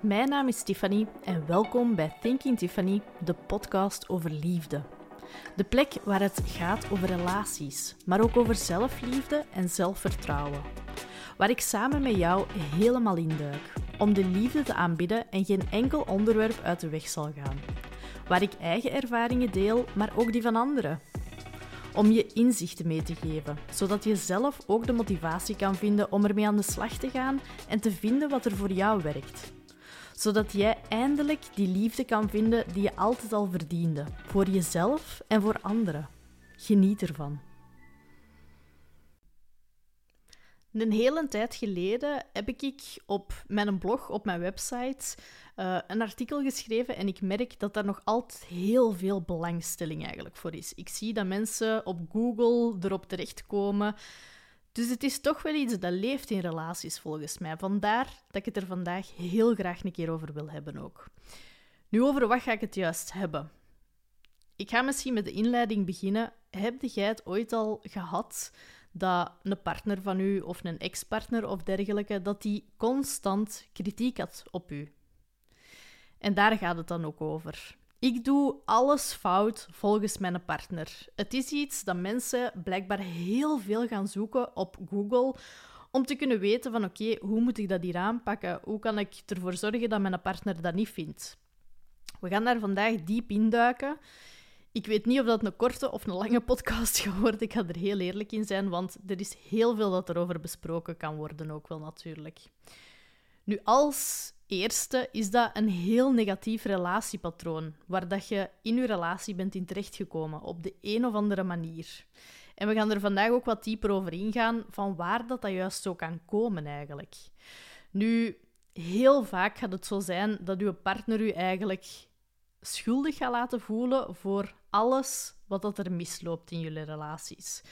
Mijn naam is Tiffany en welkom bij Thinking Tiffany, de podcast over liefde. De plek waar het gaat over relaties, maar ook over zelfliefde en zelfvertrouwen. Waar ik samen met jou helemaal induik om de liefde te aanbidden en geen enkel onderwerp uit de weg zal gaan. Waar ik eigen ervaringen deel, maar ook die van anderen. Om je inzichten mee te geven, zodat je zelf ook de motivatie kan vinden om ermee aan de slag te gaan en te vinden wat er voor jou werkt zodat jij eindelijk die liefde kan vinden die je altijd al verdiende, voor jezelf en voor anderen. Geniet ervan. Een hele tijd geleden heb ik op mijn blog, op mijn website, uh, een artikel geschreven en ik merk dat daar nog altijd heel veel belangstelling eigenlijk voor is. Ik zie dat mensen op Google erop terechtkomen dus het is toch wel iets dat leeft in relaties volgens mij. Vandaar dat ik het er vandaag heel graag een keer over wil hebben ook. Nu, over wat ga ik het juist hebben? Ik ga misschien met de inleiding beginnen. Heb jij het ooit al gehad dat een partner van u of een ex-partner of dergelijke, dat die constant kritiek had op u? En daar gaat het dan ook over. Ik doe alles fout volgens mijn partner. Het is iets dat mensen blijkbaar heel veel gaan zoeken op Google om te kunnen weten van oké, hoe moet ik dat hier aanpakken? Hoe kan ik ervoor zorgen dat mijn partner dat niet vindt? We gaan daar vandaag diep induiken. Ik weet niet of dat een korte of een lange podcast gaat worden. Ik ga er heel eerlijk in zijn, want er is heel veel dat erover besproken kan worden ook wel natuurlijk. Nu, als eerste is dat een heel negatief relatiepatroon, waar dat je in je relatie bent in terechtgekomen, op de een of andere manier. En we gaan er vandaag ook wat dieper over ingaan van waar dat, dat juist zo kan komen eigenlijk. Nu, heel vaak gaat het zo zijn dat uw partner u eigenlijk schuldig gaat laten voelen voor alles wat dat er misloopt in jullie relaties.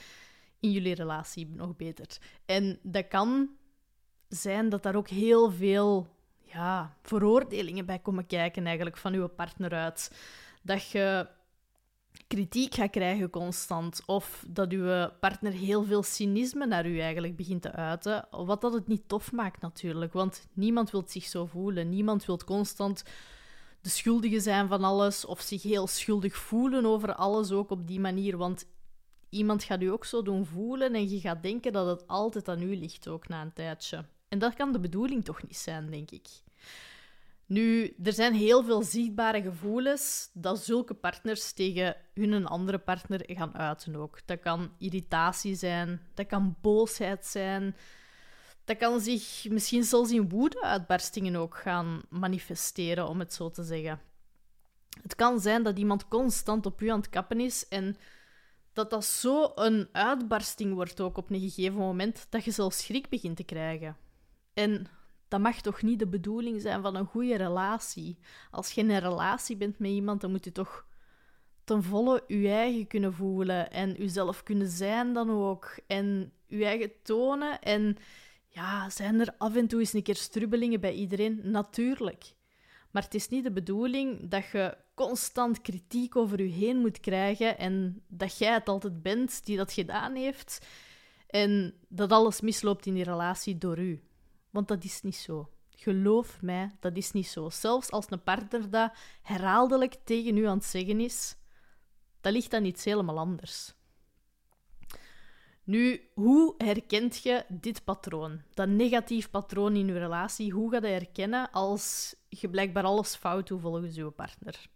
In jullie relatie nog beter. En dat kan zijn dat daar ook heel veel ja, veroordelingen bij komen kijken eigenlijk van uw partner uit. Dat je kritiek gaat krijgen constant. Of dat uw partner heel veel cynisme naar u eigenlijk begint te uiten. Wat dat het niet tof maakt natuurlijk. Want niemand wil zich zo voelen. Niemand wil constant de schuldige zijn van alles. Of zich heel schuldig voelen over alles ook op die manier. Want iemand gaat u ook zo doen voelen. En je gaat denken dat het altijd aan u ligt ook na een tijdje. En dat kan de bedoeling toch niet zijn, denk ik. Nu, er zijn heel veel zichtbare gevoelens dat zulke partners tegen hun andere partner gaan uiten ook. Dat kan irritatie zijn, dat kan boosheid zijn, dat kan zich misschien zelfs in woede-uitbarstingen ook gaan manifesteren, om het zo te zeggen. Het kan zijn dat iemand constant op u aan het kappen is en dat dat zo een uitbarsting wordt ook op een gegeven moment dat je zelfs schrik begint te krijgen. En dat mag toch niet de bedoeling zijn van een goede relatie. Als je in een relatie bent met iemand, dan moet je toch ten volle je eigen kunnen voelen en jezelf kunnen zijn dan ook. En je eigen tonen. En ja, zijn er af en toe eens een keer strubbelingen bij iedereen? Natuurlijk. Maar het is niet de bedoeling dat je constant kritiek over je heen moet krijgen en dat jij het altijd bent die dat gedaan heeft en dat alles misloopt in die relatie door u. Want dat is niet zo. Geloof mij, dat is niet zo. Zelfs als een partner dat herhaaldelijk tegen u aan het zeggen is, dat ligt dan iets helemaal anders. Nu, hoe herkent je dit patroon? Dat negatief patroon in je relatie, hoe ga je herkennen als je blijkbaar alles fout doet volgens je partner?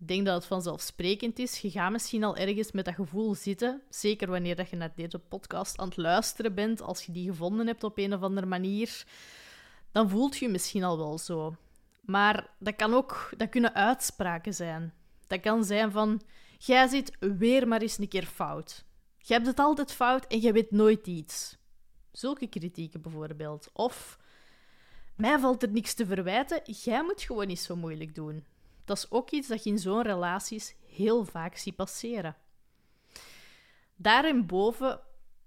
Ik denk dat het vanzelfsprekend is. Je gaat misschien al ergens met dat gevoel zitten. Zeker wanneer dat je naar deze podcast aan het luisteren bent. Als je die gevonden hebt op een of andere manier. Dan voelt je, misschien al wel zo. Maar dat kan ook dat kunnen uitspraken zijn. Dat kan zijn van... Jij zit weer maar eens een keer fout. Je hebt het altijd fout en je weet nooit iets. Zulke kritieken bijvoorbeeld. Of... Mij valt er niks te verwijten. Jij moet gewoon niet zo moeilijk doen. Dat is ook iets dat je in zo'n relaties heel vaak ziet passeren. Daarboven,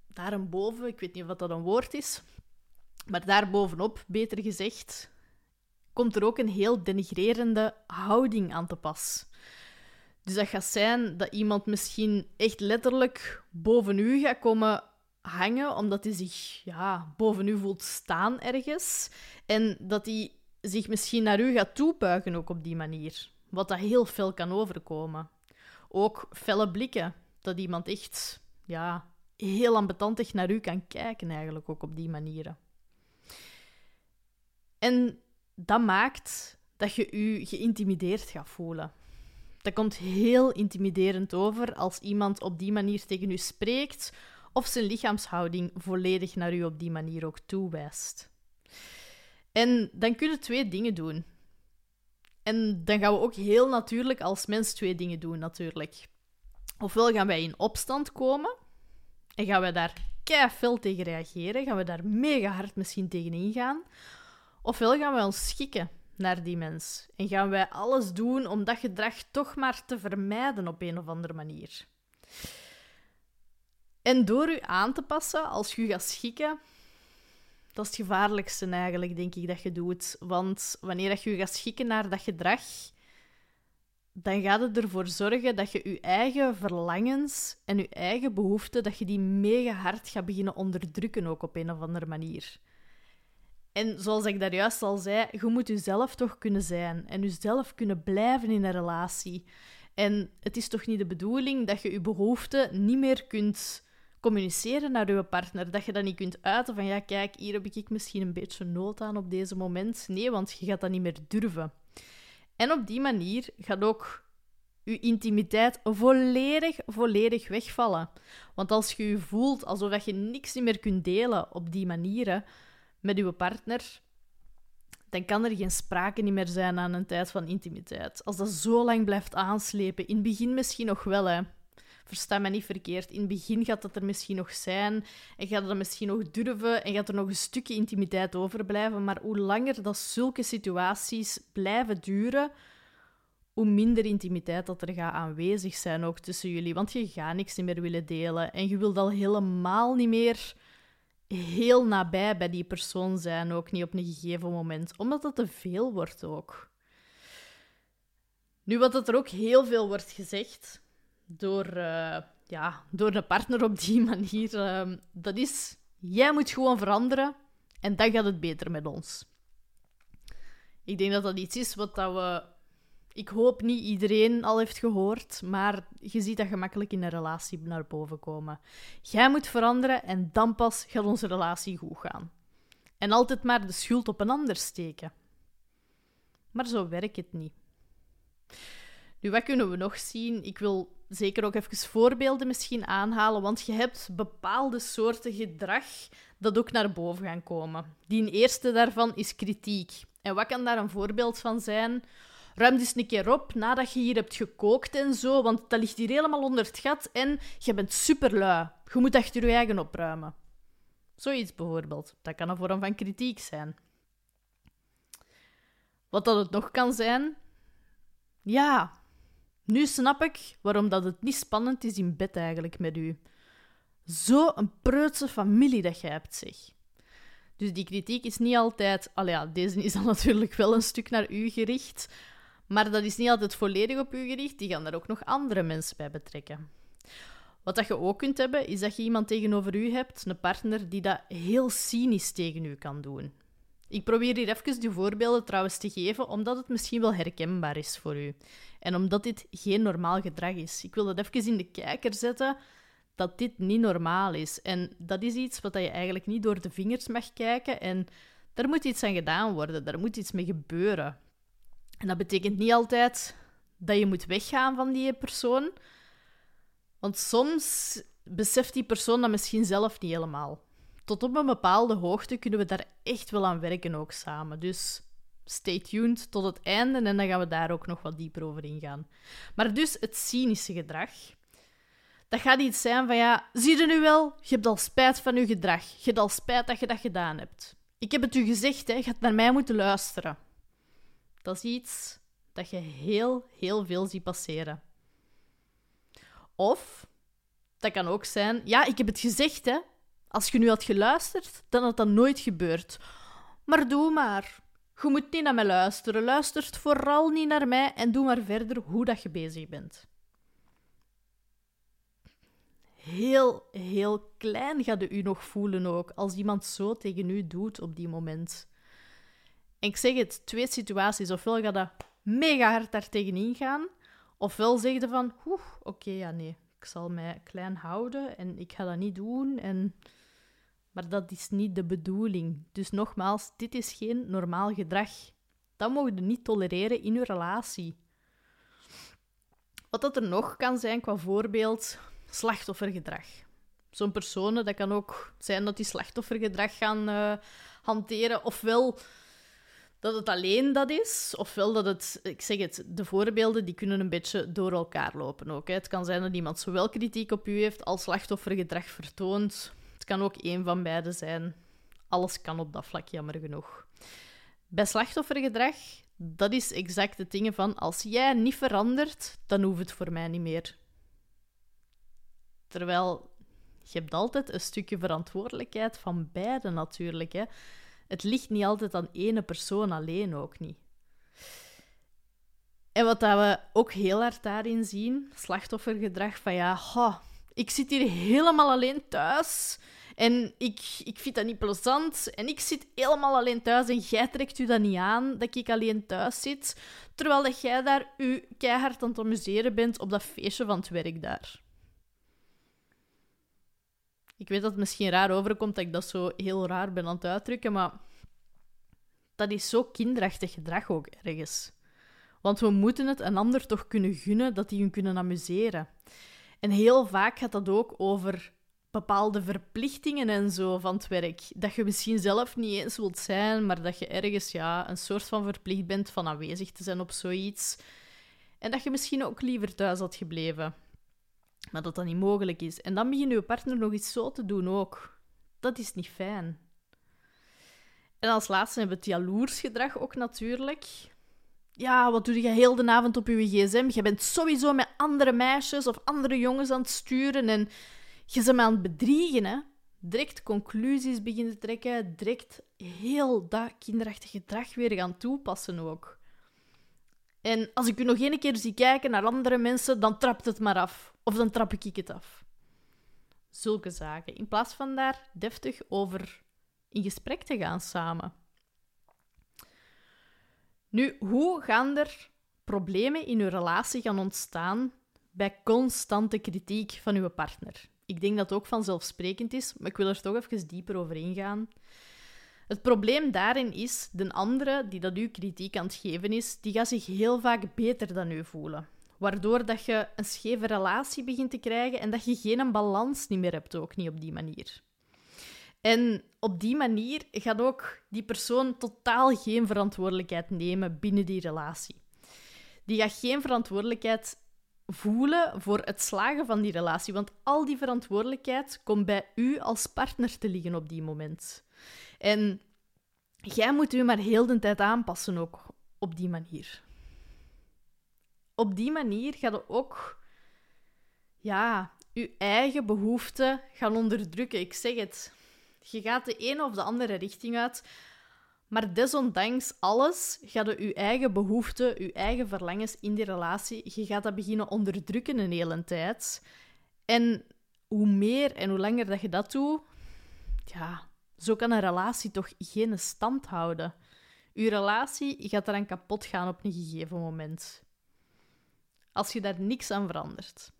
daarboven, ik weet niet of dat een woord is, maar daarbovenop, beter gezegd, komt er ook een heel denigrerende houding aan te pas. Dus dat gaat zijn dat iemand misschien echt letterlijk boven u gaat komen hangen, omdat hij zich ja, boven u voelt staan ergens. En dat hij zich misschien naar u gaat toebuigen ook op die manier. Wat dat heel fel kan overkomen. Ook felle blikken. Dat iemand echt ja, heel ambetantig naar u kan kijken, eigenlijk ook op die manieren. En dat maakt dat je je geïntimideerd gaat voelen. Dat komt heel intimiderend over als iemand op die manier tegen u spreekt of zijn lichaamshouding volledig naar u op die manier ook toewijst. En dan kun je twee dingen doen. En dan gaan we ook heel natuurlijk als mens twee dingen doen, natuurlijk. Ofwel gaan wij in opstand komen en gaan wij daar keihard tegen reageren, gaan we daar mega hard misschien tegen ingaan. Ofwel gaan wij ons schikken naar die mens en gaan wij alles doen om dat gedrag toch maar te vermijden op een of andere manier. En door u aan te passen, als je gaat schikken, dat is het gevaarlijkste eigenlijk, denk ik, dat je doet. Want wanneer je je gaat schikken naar dat gedrag, dan gaat het ervoor zorgen dat je je eigen verlangens en je eigen behoeften, dat je die mega hard gaat beginnen onderdrukken ook op een of andere manier. En zoals ik daar juist al zei, je moet jezelf toch kunnen zijn en jezelf kunnen blijven in een relatie. En het is toch niet de bedoeling dat je je behoeften niet meer kunt communiceren naar je partner. Dat je dat niet kunt uiten van ja, kijk, hier heb ik misschien een beetje nood aan op deze moment. Nee, want je gaat dat niet meer durven. En op die manier gaat ook je intimiteit volledig, volledig wegvallen. Want als je je voelt alsof je niks meer kunt delen op die manieren met je partner, dan kan er geen sprake meer zijn aan een tijd van intimiteit. Als dat zo lang blijft aanslepen, in het begin misschien nog wel, hè. Versta me niet verkeerd. In het begin gaat dat er misschien nog zijn en gaat dat misschien nog durven en gaat er nog een stukje intimiteit overblijven. Maar hoe langer dat zulke situaties blijven duren, hoe minder intimiteit dat er gaat aanwezig zijn ook tussen jullie. Want je gaat niks meer willen delen en je wilt al helemaal niet meer heel nabij bij die persoon zijn, ook niet op een gegeven moment, omdat dat te veel wordt ook. Nu, wat er ook heel veel wordt gezegd, door, uh, ja, door de partner op die manier. Uh, dat is, jij moet gewoon veranderen en dan gaat het beter met ons. Ik denk dat dat iets is wat dat we... Ik hoop niet iedereen al heeft gehoord, maar je ziet dat gemakkelijk in een relatie naar boven komen. Jij moet veranderen en dan pas gaat onze relatie goed gaan. En altijd maar de schuld op een ander steken. Maar zo werkt het niet. Nu, wat kunnen we nog zien? Ik wil zeker ook even voorbeelden misschien aanhalen, want je hebt bepaalde soorten gedrag dat ook naar boven gaan komen. Die eerste daarvan is kritiek. En wat kan daar een voorbeeld van zijn? Ruim dus een keer op nadat je hier hebt gekookt en zo, want dat ligt hier helemaal onder het gat en je bent superlui. Je moet achter je eigen opruimen. Zoiets bijvoorbeeld. Dat kan een vorm van kritiek zijn. Wat dat het nog kan zijn? Ja, nu snap ik waarom dat het niet spannend is in bed eigenlijk met u. Zo een preutse familie dat jij hebt, zeg. Dus die kritiek is niet altijd... Al ja, deze is dan natuurlijk wel een stuk naar u gericht. Maar dat is niet altijd volledig op u gericht. Die gaan daar ook nog andere mensen bij betrekken. Wat dat je ook kunt hebben, is dat je iemand tegenover u hebt, een partner, die dat heel cynisch tegen u kan doen. Ik probeer hier even de voorbeelden trouwens te geven, omdat het misschien wel herkenbaar is voor u. En omdat dit geen normaal gedrag is. Ik wil dat even in de kijker zetten dat dit niet normaal is. En dat is iets wat je eigenlijk niet door de vingers mag kijken. En daar moet iets aan gedaan worden. Daar moet iets mee gebeuren. En dat betekent niet altijd dat je moet weggaan van die persoon. Want soms beseft die persoon dat misschien zelf niet helemaal tot op een bepaalde hoogte kunnen we daar echt wel aan werken ook samen. Dus stay tuned tot het einde en dan gaan we daar ook nog wat dieper over ingaan. Maar dus het cynische gedrag. Dat gaat iets zijn van ja, zie je nu wel? Je hebt al spijt van je gedrag. Je hebt al spijt dat je dat gedaan hebt. Ik heb het u gezegd, hè. je gaat naar mij moeten luisteren. Dat is iets dat je heel, heel veel ziet passeren. Of, dat kan ook zijn, ja, ik heb het gezegd, hè. Als je nu had geluisterd, dan had dat nooit gebeurd. Maar doe maar. Je moet niet naar mij luisteren. Luister vooral niet naar mij en doe maar verder hoe dat je bezig bent. Heel, heel klein gaat u nog voelen ook als iemand zo tegen u doet op die moment. En ik zeg het, twee situaties. Ofwel gaat dat mega hard daar tegenin gaan, ofwel zeg je van, oeh, oké, ja, nee, ik zal mij klein houden en ik ga dat niet doen. En... Maar dat is niet de bedoeling. Dus nogmaals, dit is geen normaal gedrag. Dat mogen je niet tolereren in je relatie. Wat dat er nog kan zijn qua voorbeeld, slachtoffergedrag. Zo'n personen, dat kan ook zijn dat die slachtoffergedrag gaan uh, hanteren, ofwel dat het alleen dat is, ofwel dat het, ik zeg het, de voorbeelden die kunnen een beetje door elkaar lopen ook. Hè. Het kan zijn dat iemand zowel kritiek op u heeft als slachtoffergedrag vertoont. Het kan ook één van beide zijn. Alles kan op dat vlak, jammer genoeg. Bij slachtoffergedrag, dat is exact het ding van als jij niet verandert, dan hoeft het voor mij niet meer. Terwijl je hebt altijd een stukje verantwoordelijkheid van beide natuurlijk. Hè. Het ligt niet altijd aan ene persoon alleen ook niet. En wat dat we ook heel hard daarin zien, slachtoffergedrag van ja, ik zit hier helemaal alleen thuis en ik, ik vind dat niet plezant en ik zit helemaal alleen thuis en jij trekt u dat niet aan dat ik alleen thuis zit, terwijl dat jij daar u keihard aan het amuseren bent op dat feestje van het werk daar. Ik weet dat het misschien raar overkomt dat ik dat zo heel raar ben aan het uitdrukken, maar dat is zo kinderachtig gedrag ook ergens. Want we moeten het een ander toch kunnen gunnen dat die hun kunnen amuseren. En heel vaak gaat dat ook over bepaalde verplichtingen en zo van het werk. Dat je misschien zelf niet eens wilt zijn, maar dat je ergens ja, een soort van verplicht bent van aanwezig te zijn op zoiets. En dat je misschien ook liever thuis had gebleven. Maar dat dat niet mogelijk is. En dan begint je partner nog iets zo te doen ook. Dat is niet fijn. En als laatste hebben we het jaloersgedrag ook natuurlijk. Ja, wat doe je heel de avond op je gsm? Je bent sowieso met andere meisjes of andere jongens aan het sturen en je ze aan het bedriegen, hè. Direct conclusies beginnen te trekken, direct heel dat kinderachtige gedrag weer gaan toepassen ook. En als ik u nog één keer zie kijken naar andere mensen, dan trapt het maar af. Of dan trap ik het af. Zulke zaken. In plaats van daar deftig over in gesprek te gaan samen. Nu, hoe gaan er problemen in uw relatie gaan ontstaan bij constante kritiek van uw partner? Ik denk dat het ook vanzelfsprekend is, maar ik wil er toch even dieper over ingaan. Het probleem daarin is, de andere die dat u kritiek aan het geven is, die gaat zich heel vaak beter dan u voelen. Waardoor dat je een scheve relatie begint te krijgen en dat je geen balans niet meer hebt, ook niet op die manier. En op die manier gaat ook die persoon totaal geen verantwoordelijkheid nemen binnen die relatie. Die gaat geen verantwoordelijkheid voelen voor het slagen van die relatie, want al die verantwoordelijkheid komt bij u als partner te liggen op die moment. En jij moet u maar heel de tijd aanpassen ook op die manier. Op die manier gaat je ook ja, je eigen behoeften gaan onderdrukken. Ik zeg het. Je gaat de ene of de andere richting uit. Maar desondanks alles gaat je je eigen behoeften, je eigen verlangens in die relatie, je gaat dat beginnen onderdrukken een hele tijd. En hoe meer en hoe langer dat je dat doet, ja, zo kan een relatie toch geen stand houden. Uw relatie gaat eraan kapot gaan op een gegeven moment. Als je daar niks aan verandert.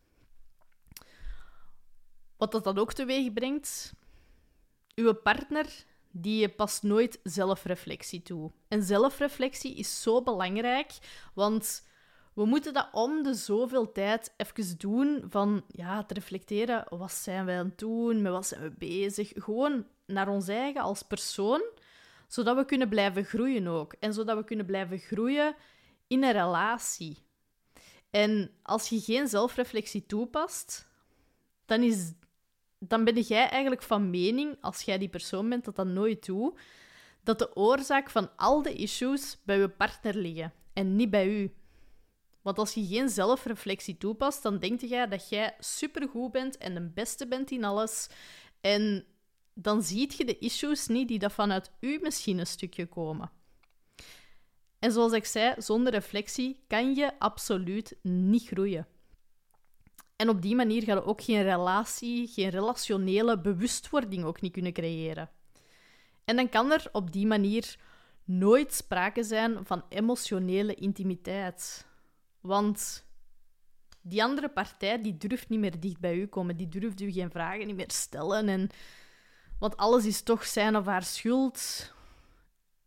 Wat dat dan ook teweeg brengt, uw partner die past nooit zelfreflectie toe. En zelfreflectie is zo belangrijk, want we moeten dat om de zoveel tijd even doen van ja, te reflecteren. Wat zijn wij aan het doen? Met wat zijn we bezig? Gewoon naar ons eigen als persoon, zodat we kunnen blijven groeien ook. En zodat we kunnen blijven groeien in een relatie. En als je geen zelfreflectie toepast, dan, is, dan ben jij eigenlijk van mening, als jij die persoon bent dat dat nooit doet, dat de oorzaak van al de issues bij je partner liggen en niet bij u. Want als je geen zelfreflectie toepast, dan denk jij dat jij supergoed bent en de beste bent in alles. En dan zie je de issues niet die dat vanuit u misschien een stukje komen. En zoals ik zei, zonder reflectie kan je absoluut niet groeien. En op die manier ga je ook geen relatie, geen relationele bewustwording ook niet kunnen creëren. En dan kan er op die manier nooit sprake zijn van emotionele intimiteit. Want die andere partij die durft niet meer dicht bij u komen, die durft u geen vragen niet meer stellen. En, want alles is toch zijn of haar schuld.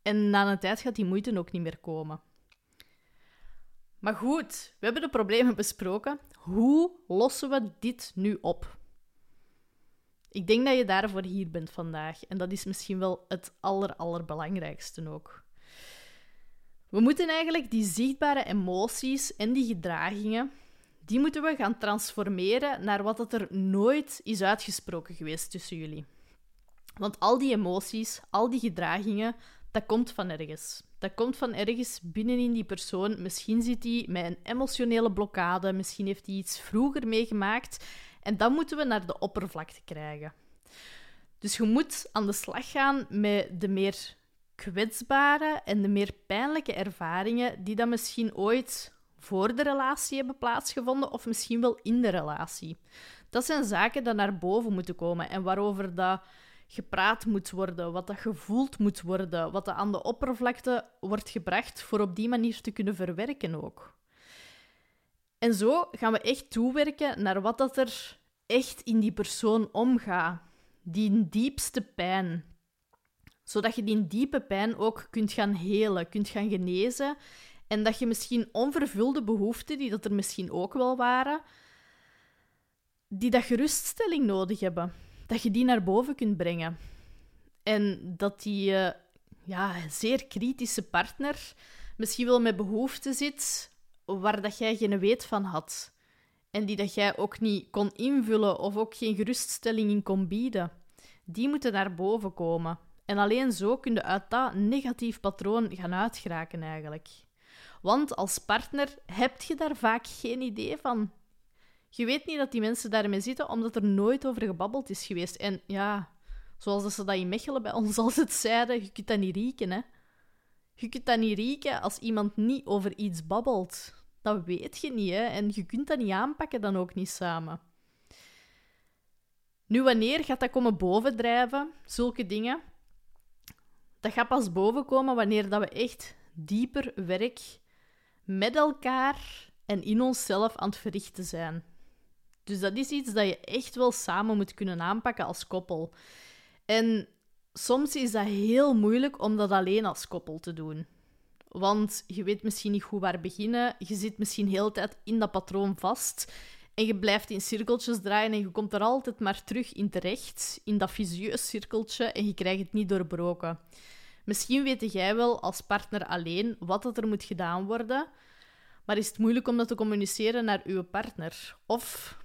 En na een tijd gaat die moeite ook niet meer komen. Maar goed, we hebben de problemen besproken. Hoe lossen we dit nu op? Ik denk dat je daarvoor hier bent vandaag. En dat is misschien wel het aller, allerbelangrijkste ook. We moeten eigenlijk die zichtbare emoties en die gedragingen, die moeten we gaan transformeren naar wat er nooit is uitgesproken geweest tussen jullie. Want al die emoties, al die gedragingen, dat komt van ergens. Dat komt van ergens binnenin die persoon. Misschien zit hij met een emotionele blokkade, misschien heeft hij iets vroeger meegemaakt. En dat moeten we naar de oppervlakte krijgen. Dus je moet aan de slag gaan met de meer kwetsbare en de meer pijnlijke ervaringen die dan misschien ooit voor de relatie hebben plaatsgevonden of misschien wel in de relatie. Dat zijn zaken die naar boven moeten komen en waarover dat gepraat moet worden, wat dat gevoeld moet worden, wat dat aan de oppervlakte wordt gebracht voor op die manier te kunnen verwerken ook. En zo gaan we echt toewerken naar wat dat er echt in die persoon omgaat. Die diepste pijn. Zodat je die diepe pijn ook kunt gaan helen, kunt gaan genezen. En dat je misschien onvervulde behoeften, die dat er misschien ook wel waren, die dat geruststelling nodig hebben dat je die naar boven kunt brengen. En dat die uh, ja, zeer kritische partner misschien wel met behoeften zit waar dat jij geen weet van had. En die dat jij ook niet kon invullen of ook geen geruststelling in kon bieden. Die moeten naar boven komen. En alleen zo kun je uit dat negatief patroon gaan uitgeraken eigenlijk. Want als partner heb je daar vaak geen idee van. Je weet niet dat die mensen daarmee zitten, omdat er nooit over gebabbeld is geweest. En ja, zoals ze dat in Mechelen bij ons altijd zeiden, je kunt dat niet rieken, hè. Je kunt dat niet rieken als iemand niet over iets babbelt. Dat weet je niet, hè. En je kunt dat niet aanpakken dan ook niet samen. Nu, wanneer gaat dat komen bovendrijven, zulke dingen? Dat gaat pas bovenkomen wanneer dat we echt dieper werk met elkaar en in onszelf aan het verrichten zijn. Dus dat is iets dat je echt wel samen moet kunnen aanpakken als koppel. En soms is dat heel moeilijk om dat alleen als koppel te doen. Want je weet misschien niet goed waar beginnen. Je zit misschien heel de tijd in dat patroon vast. En je blijft in cirkeltjes draaien en je komt er altijd maar terug in terecht, in dat visieus cirkeltje, en je krijgt het niet doorbroken. Misschien weet jij wel als partner alleen wat er moet gedaan worden, maar is het moeilijk om dat te communiceren naar uw partner? Of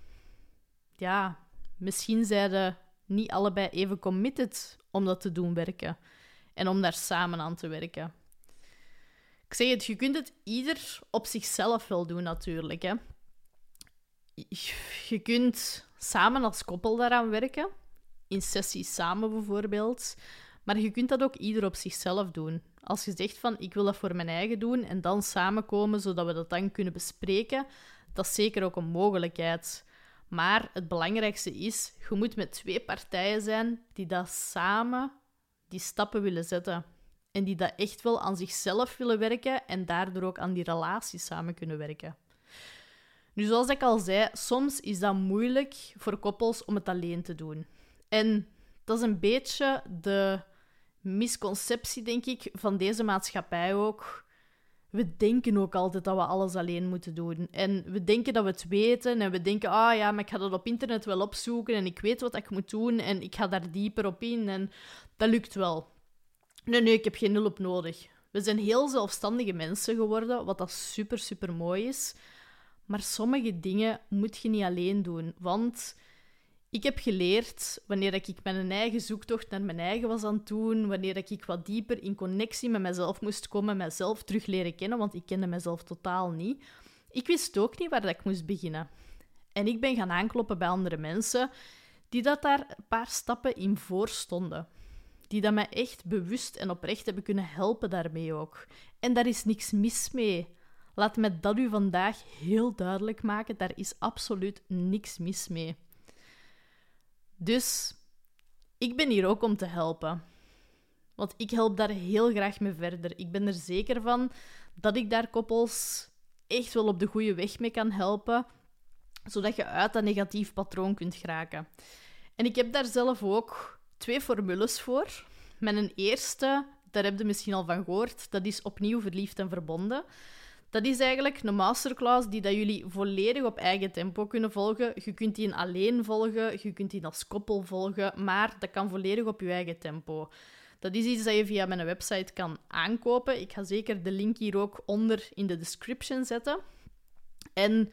ja, misschien zijn niet allebei even committed om dat te doen werken en om daar samen aan te werken. Ik zeg het, je kunt het ieder op zichzelf wel doen natuurlijk. Hè. Je kunt samen als koppel daaraan werken, in sessies samen bijvoorbeeld, maar je kunt dat ook ieder op zichzelf doen. Als je zegt van ik wil dat voor mijn eigen doen en dan samenkomen zodat we dat dan kunnen bespreken, dat is zeker ook een mogelijkheid. Maar het belangrijkste is, je moet met twee partijen zijn die dat samen die stappen willen zetten. En die dat echt wel aan zichzelf willen werken en daardoor ook aan die relatie samen kunnen werken. Nu, zoals ik al zei, soms is dat moeilijk voor koppels om het alleen te doen. En dat is een beetje de misconceptie, denk ik, van deze maatschappij ook we denken ook altijd dat we alles alleen moeten doen. En we denken dat we het weten en we denken, ah ja, maar ik ga dat op internet wel opzoeken en ik weet wat ik moet doen en ik ga daar dieper op in en dat lukt wel. Nee, nee, ik heb geen hulp nodig. We zijn heel zelfstandige mensen geworden, wat dat super, super mooi is. Maar sommige dingen moet je niet alleen doen, want ik heb geleerd, wanneer ik mijn eigen zoektocht naar mijn eigen was aan het doen, wanneer ik wat dieper in connectie met mezelf moest komen, mezelf terug leren kennen, want ik kende mezelf totaal niet. Ik wist ook niet waar ik moest beginnen. En ik ben gaan aankloppen bij andere mensen die dat daar een paar stappen in voor stonden. Die dat mij echt bewust en oprecht hebben kunnen helpen daarmee ook. En daar is niks mis mee. Laat me dat u vandaag heel duidelijk maken. Daar is absoluut niks mis mee. Dus ik ben hier ook om te helpen. Want ik help daar heel graag mee verder. Ik ben er zeker van dat ik daar koppels echt wel op de goede weg mee kan helpen, zodat je uit dat negatief patroon kunt geraken. En ik heb daar zelf ook twee formules voor. Mijn eerste, daar heb je misschien al van gehoord, dat is opnieuw verliefd en verbonden. Dat is eigenlijk een masterclass die dat jullie volledig op eigen tempo kunnen volgen. Je kunt die alleen volgen, je kunt die als koppel volgen, maar dat kan volledig op je eigen tempo. Dat is iets dat je via mijn website kan aankopen. Ik ga zeker de link hier ook onder in de description zetten. En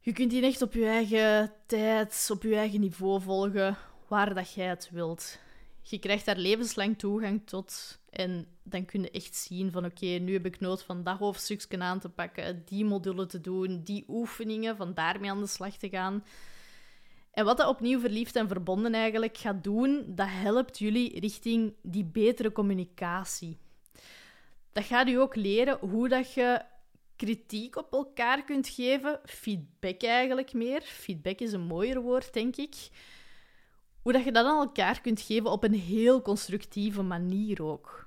je kunt die echt op je eigen tijd, op je eigen niveau volgen, waar dat jij het wilt. Je krijgt daar levenslang toegang tot. En dan kun je echt zien van oké, nu heb ik nood van dat hoofdstukje aan te pakken, die module te doen, die oefeningen, van daarmee aan de slag te gaan. En wat dat opnieuw verliefd en verbonden eigenlijk gaat doen, dat helpt jullie richting die betere communicatie. Dat gaat u ook leren hoe dat je kritiek op elkaar kunt geven, feedback eigenlijk meer. Feedback is een mooier woord, denk ik. Hoe dat je dat aan elkaar kunt geven op een heel constructieve manier ook.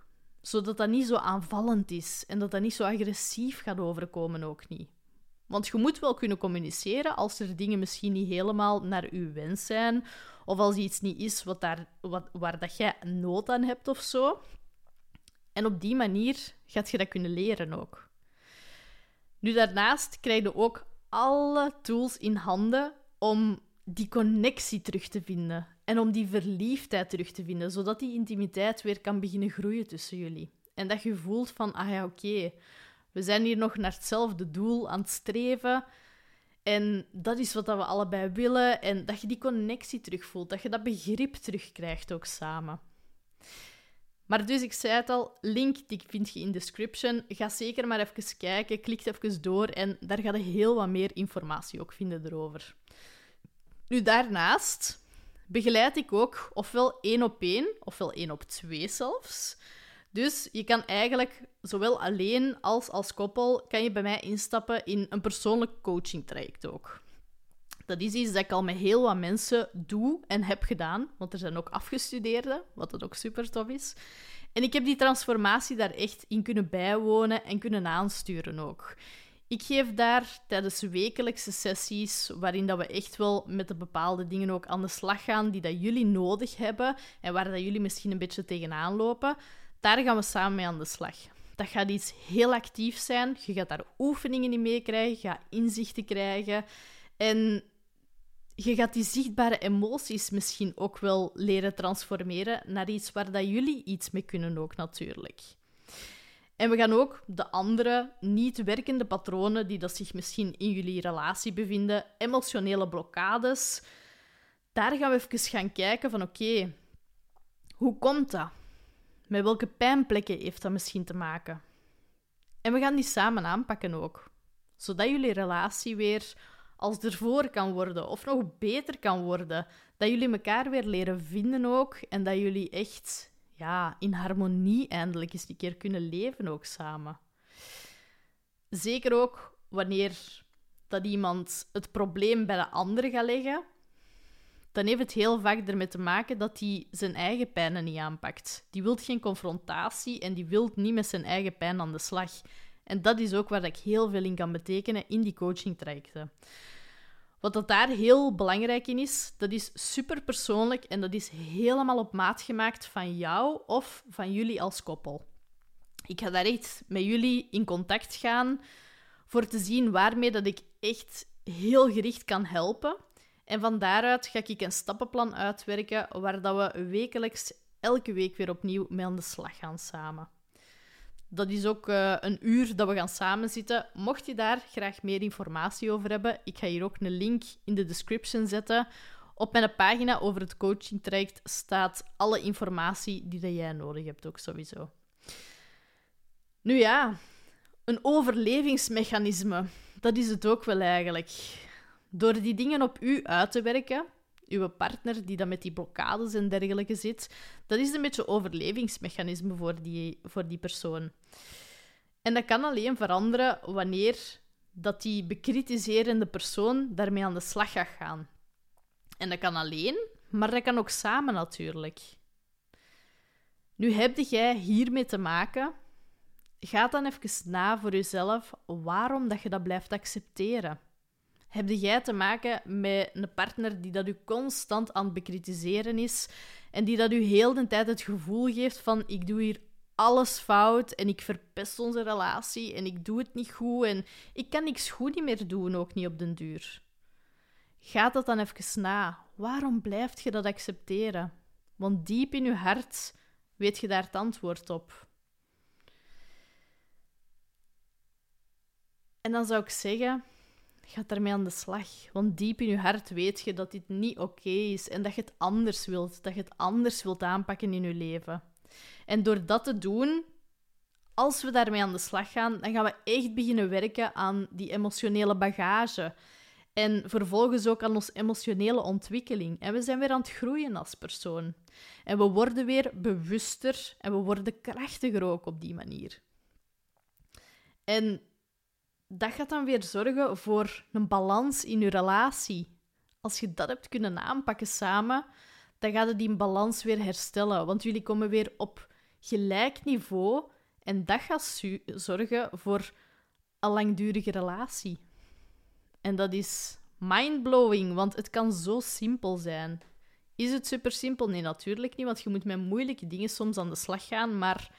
Zodat dat niet zo aanvallend is en dat dat niet zo agressief gaat overkomen ook niet. Want je moet wel kunnen communiceren als er dingen misschien niet helemaal naar uw wens zijn, of als iets niet is wat daar, wat, waar dat jij nood aan hebt of zo. En op die manier gaat je dat kunnen leren ook. Nu, daarnaast krijg je ook alle tools in handen om die connectie terug te vinden en om die verliefdheid terug te vinden, zodat die intimiteit weer kan beginnen groeien tussen jullie. En dat je voelt van, ah ja, oké, we zijn hier nog naar hetzelfde doel aan het streven. En dat is wat we allebei willen. En dat je die connectie terugvoelt. Dat je dat begrip terugkrijgt ook samen. Maar dus, ik zei het al, link die vind je in de description. Ga zeker maar even kijken, klik even door en daar ga je heel wat meer informatie ook vinden erover. Nu, daarnaast begeleid ik ook ofwel één op één, ofwel één op twee zelfs, dus je kan eigenlijk zowel alleen als als koppel kan je bij mij instappen in een persoonlijk coaching traject ook. Dat is iets dat ik al met heel wat mensen doe en heb gedaan, want er zijn ook afgestudeerden, wat dat ook super tof is. En ik heb die transformatie daar echt in kunnen bijwonen en kunnen aansturen ook. Ik geef daar tijdens wekelijkse sessies, waarin dat we echt wel met de bepaalde dingen ook aan de slag gaan die dat jullie nodig hebben en waar dat jullie misschien een beetje tegenaan lopen. Daar gaan we samen mee aan de slag. Dat gaat iets heel actief zijn. Je gaat daar oefeningen in meekrijgen, je gaat inzichten krijgen. En je gaat die zichtbare emoties misschien ook wel leren transformeren naar iets waar dat jullie iets mee kunnen ook natuurlijk. En we gaan ook de andere niet werkende patronen die dat zich misschien in jullie relatie bevinden, emotionele blokkades, daar gaan we even gaan kijken van oké, hoe komt dat? Met welke pijnplekken heeft dat misschien te maken? En we gaan die samen aanpakken ook. Zodat jullie relatie weer als ervoor kan worden of nog beter kan worden. Dat jullie elkaar weer leren vinden ook en dat jullie echt ja, in harmonie eindelijk eens een keer kunnen leven ook samen. Zeker ook wanneer dat iemand het probleem bij de ander gaat leggen dan heeft het heel vaak ermee te maken dat hij zijn eigen pijnen niet aanpakt. Die wil geen confrontatie en die wil niet met zijn eigen pijn aan de slag. En dat is ook waar ik heel veel in kan betekenen in die coachingtrajecten. Wat dat daar heel belangrijk in is, dat is super persoonlijk en dat is helemaal op maat gemaakt van jou of van jullie als koppel. Ik ga daar echt met jullie in contact gaan voor te zien waarmee dat ik echt heel gericht kan helpen. En van daaruit ga ik een stappenplan uitwerken waar dat we wekelijks elke week weer opnieuw mee aan de slag gaan samen. Dat is ook uh, een uur dat we gaan samenzitten. Mocht je daar graag meer informatie over hebben, ik ga hier ook een link in de description zetten. Op mijn pagina over het coaching traject staat alle informatie die dat jij nodig hebt, ook sowieso. Nu ja, een overlevingsmechanisme. Dat is het ook wel eigenlijk. Door die dingen op u uit te werken, uw partner die dan met die blokkades en dergelijke zit, dat is een beetje overlevingsmechanisme voor die, voor die persoon. En dat kan alleen veranderen wanneer dat die bekritiserende persoon daarmee aan de slag gaat gaan. En dat kan alleen, maar dat kan ook samen natuurlijk. Nu heb jij hiermee te maken. Ga dan even na voor jezelf waarom dat je dat blijft accepteren. Heb jij te maken met een partner die dat u constant aan het bekritiseren is en die dat u heel de tijd het gevoel geeft van ik doe hier alles fout en ik verpest onze relatie en ik doe het niet goed en ik kan niks goed niet meer doen, ook niet op den duur. Ga dat dan even na. Waarom blijft je dat accepteren? Want diep in je hart weet je daar het antwoord op. En dan zou ik zeggen, ga daarmee aan de slag. Want diep in je hart weet je dat dit niet oké is en dat je het anders wilt, dat je het anders wilt aanpakken in je leven. En door dat te doen, als we daarmee aan de slag gaan, dan gaan we echt beginnen werken aan die emotionele bagage. En vervolgens ook aan onze emotionele ontwikkeling. En we zijn weer aan het groeien als persoon. En we worden weer bewuster en we worden krachtiger ook op die manier. En dat gaat dan weer zorgen voor een balans in je relatie. Als je dat hebt kunnen aanpakken samen, dan gaat het die balans weer herstellen. Want jullie komen weer op gelijk niveau en dat gaat zorgen voor een langdurige relatie. En dat is mindblowing, want het kan zo simpel zijn. Is het super simpel? Nee, natuurlijk niet, want je moet met moeilijke dingen soms aan de slag gaan, maar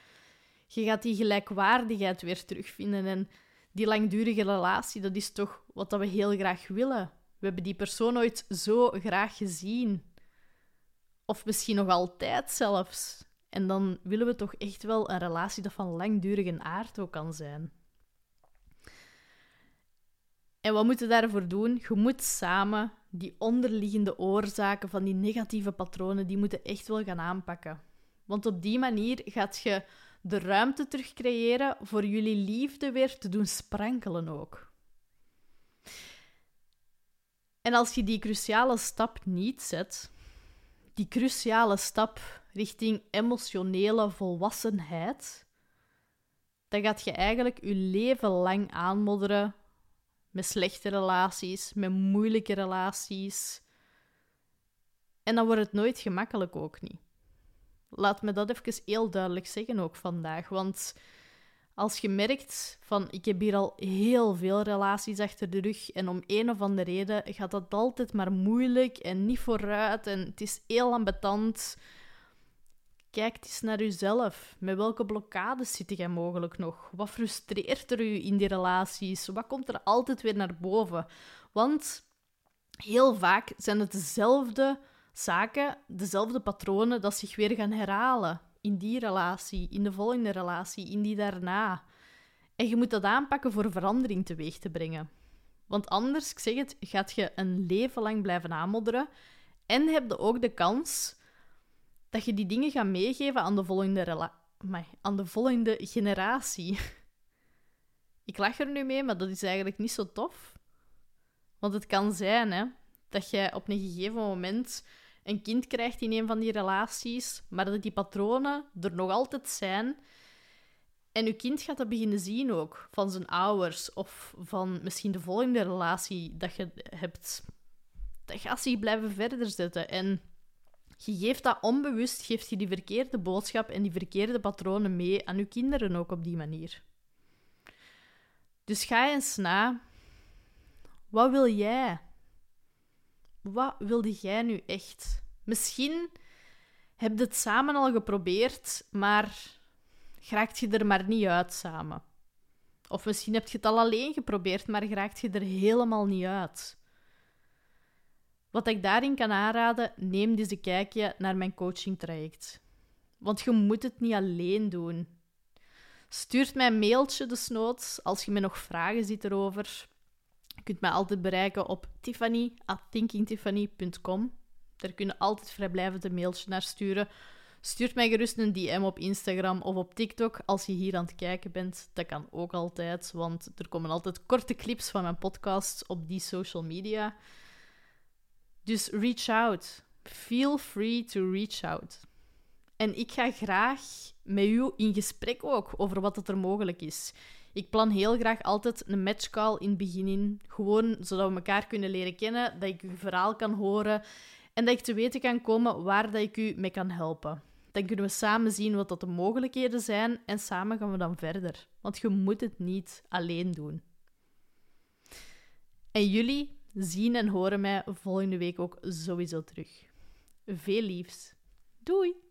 je gaat die gelijkwaardigheid weer terugvinden. En die langdurige relatie, dat is toch wat we heel graag willen. We hebben die persoon ooit zo graag gezien. Of misschien nog altijd zelfs. En dan willen we toch echt wel een relatie dat van langdurige aard ook kan zijn. En wat moeten we daarvoor doen? Je moet samen die onderliggende oorzaken van die negatieve patronen, die moeten echt wel gaan aanpakken. Want op die manier gaat je de ruimte terugcreëren voor jullie liefde weer te doen sprankelen ook. En als je die cruciale stap niet zet, die cruciale stap richting emotionele volwassenheid, dan gaat je eigenlijk je leven lang aanmodderen met slechte relaties, met moeilijke relaties. En dan wordt het nooit gemakkelijk ook niet. Laat me dat even heel duidelijk zeggen ook vandaag. Want als je merkt van ik heb hier al heel veel relaties achter de rug en om een of andere reden gaat dat altijd maar moeilijk en niet vooruit en het is heel ambetant. Kijk eens naar jezelf. Met welke blokkades zit jij mogelijk nog? Wat frustreert er u in die relaties? Wat komt er altijd weer naar boven? Want heel vaak zijn het dezelfde zaken, dezelfde patronen, dat zich weer gaan herhalen. In die relatie, in de volgende relatie, in die daarna. En je moet dat aanpakken voor verandering teweeg te brengen. Want anders, ik zeg het, gaat je een leven lang blijven aanmodderen. En heb je ook de kans dat je die dingen gaat meegeven aan de volgende, aan de volgende generatie. Ik lach er nu mee, maar dat is eigenlijk niet zo tof. Want het kan zijn hè, dat jij op een gegeven moment een kind krijgt in een van die relaties, maar dat die patronen er nog altijd zijn. En je kind gaat dat beginnen zien ook, van zijn ouders of van misschien de volgende relatie dat je hebt. Dat gaat zich blijven verder zetten. En je geeft dat onbewust, geeft je die verkeerde boodschap en die verkeerde patronen mee aan je kinderen ook op die manier. Dus ga eens na. Wat wil jij? Wat wilde jij nu echt? Misschien heb je het samen al geprobeerd, maar geraakt je er maar niet uit samen. Of misschien heb je het al alleen geprobeerd, maar geraakt je er helemaal niet uit. Wat ik daarin kan aanraden, neem eens een kijkje naar mijn coachingtraject. Want je moet het niet alleen doen. Stuurt mij een mailtje desnoods als je me nog vragen ziet erover. Je kunt mij altijd bereiken op tiffany.thinkingtiffany.com. Daar kun je altijd vrijblijvend een mailtje naar sturen. Stuurt mij gerust een DM op Instagram of op TikTok als je hier aan het kijken bent. Dat kan ook altijd, want er komen altijd korte clips van mijn podcast op die social media. Dus reach out. Feel free to reach out. En ik ga graag met u in gesprek ook over wat er mogelijk is. Ik plan heel graag altijd een matchcall in het begin in. Gewoon zodat we elkaar kunnen leren kennen, dat ik uw verhaal kan horen en dat ik te weten kan komen waar dat ik u mee kan helpen. Dan kunnen we samen zien wat dat de mogelijkheden zijn en samen gaan we dan verder. Want je moet het niet alleen doen. En jullie zien en horen mij volgende week ook sowieso terug. Veel liefs. Doei!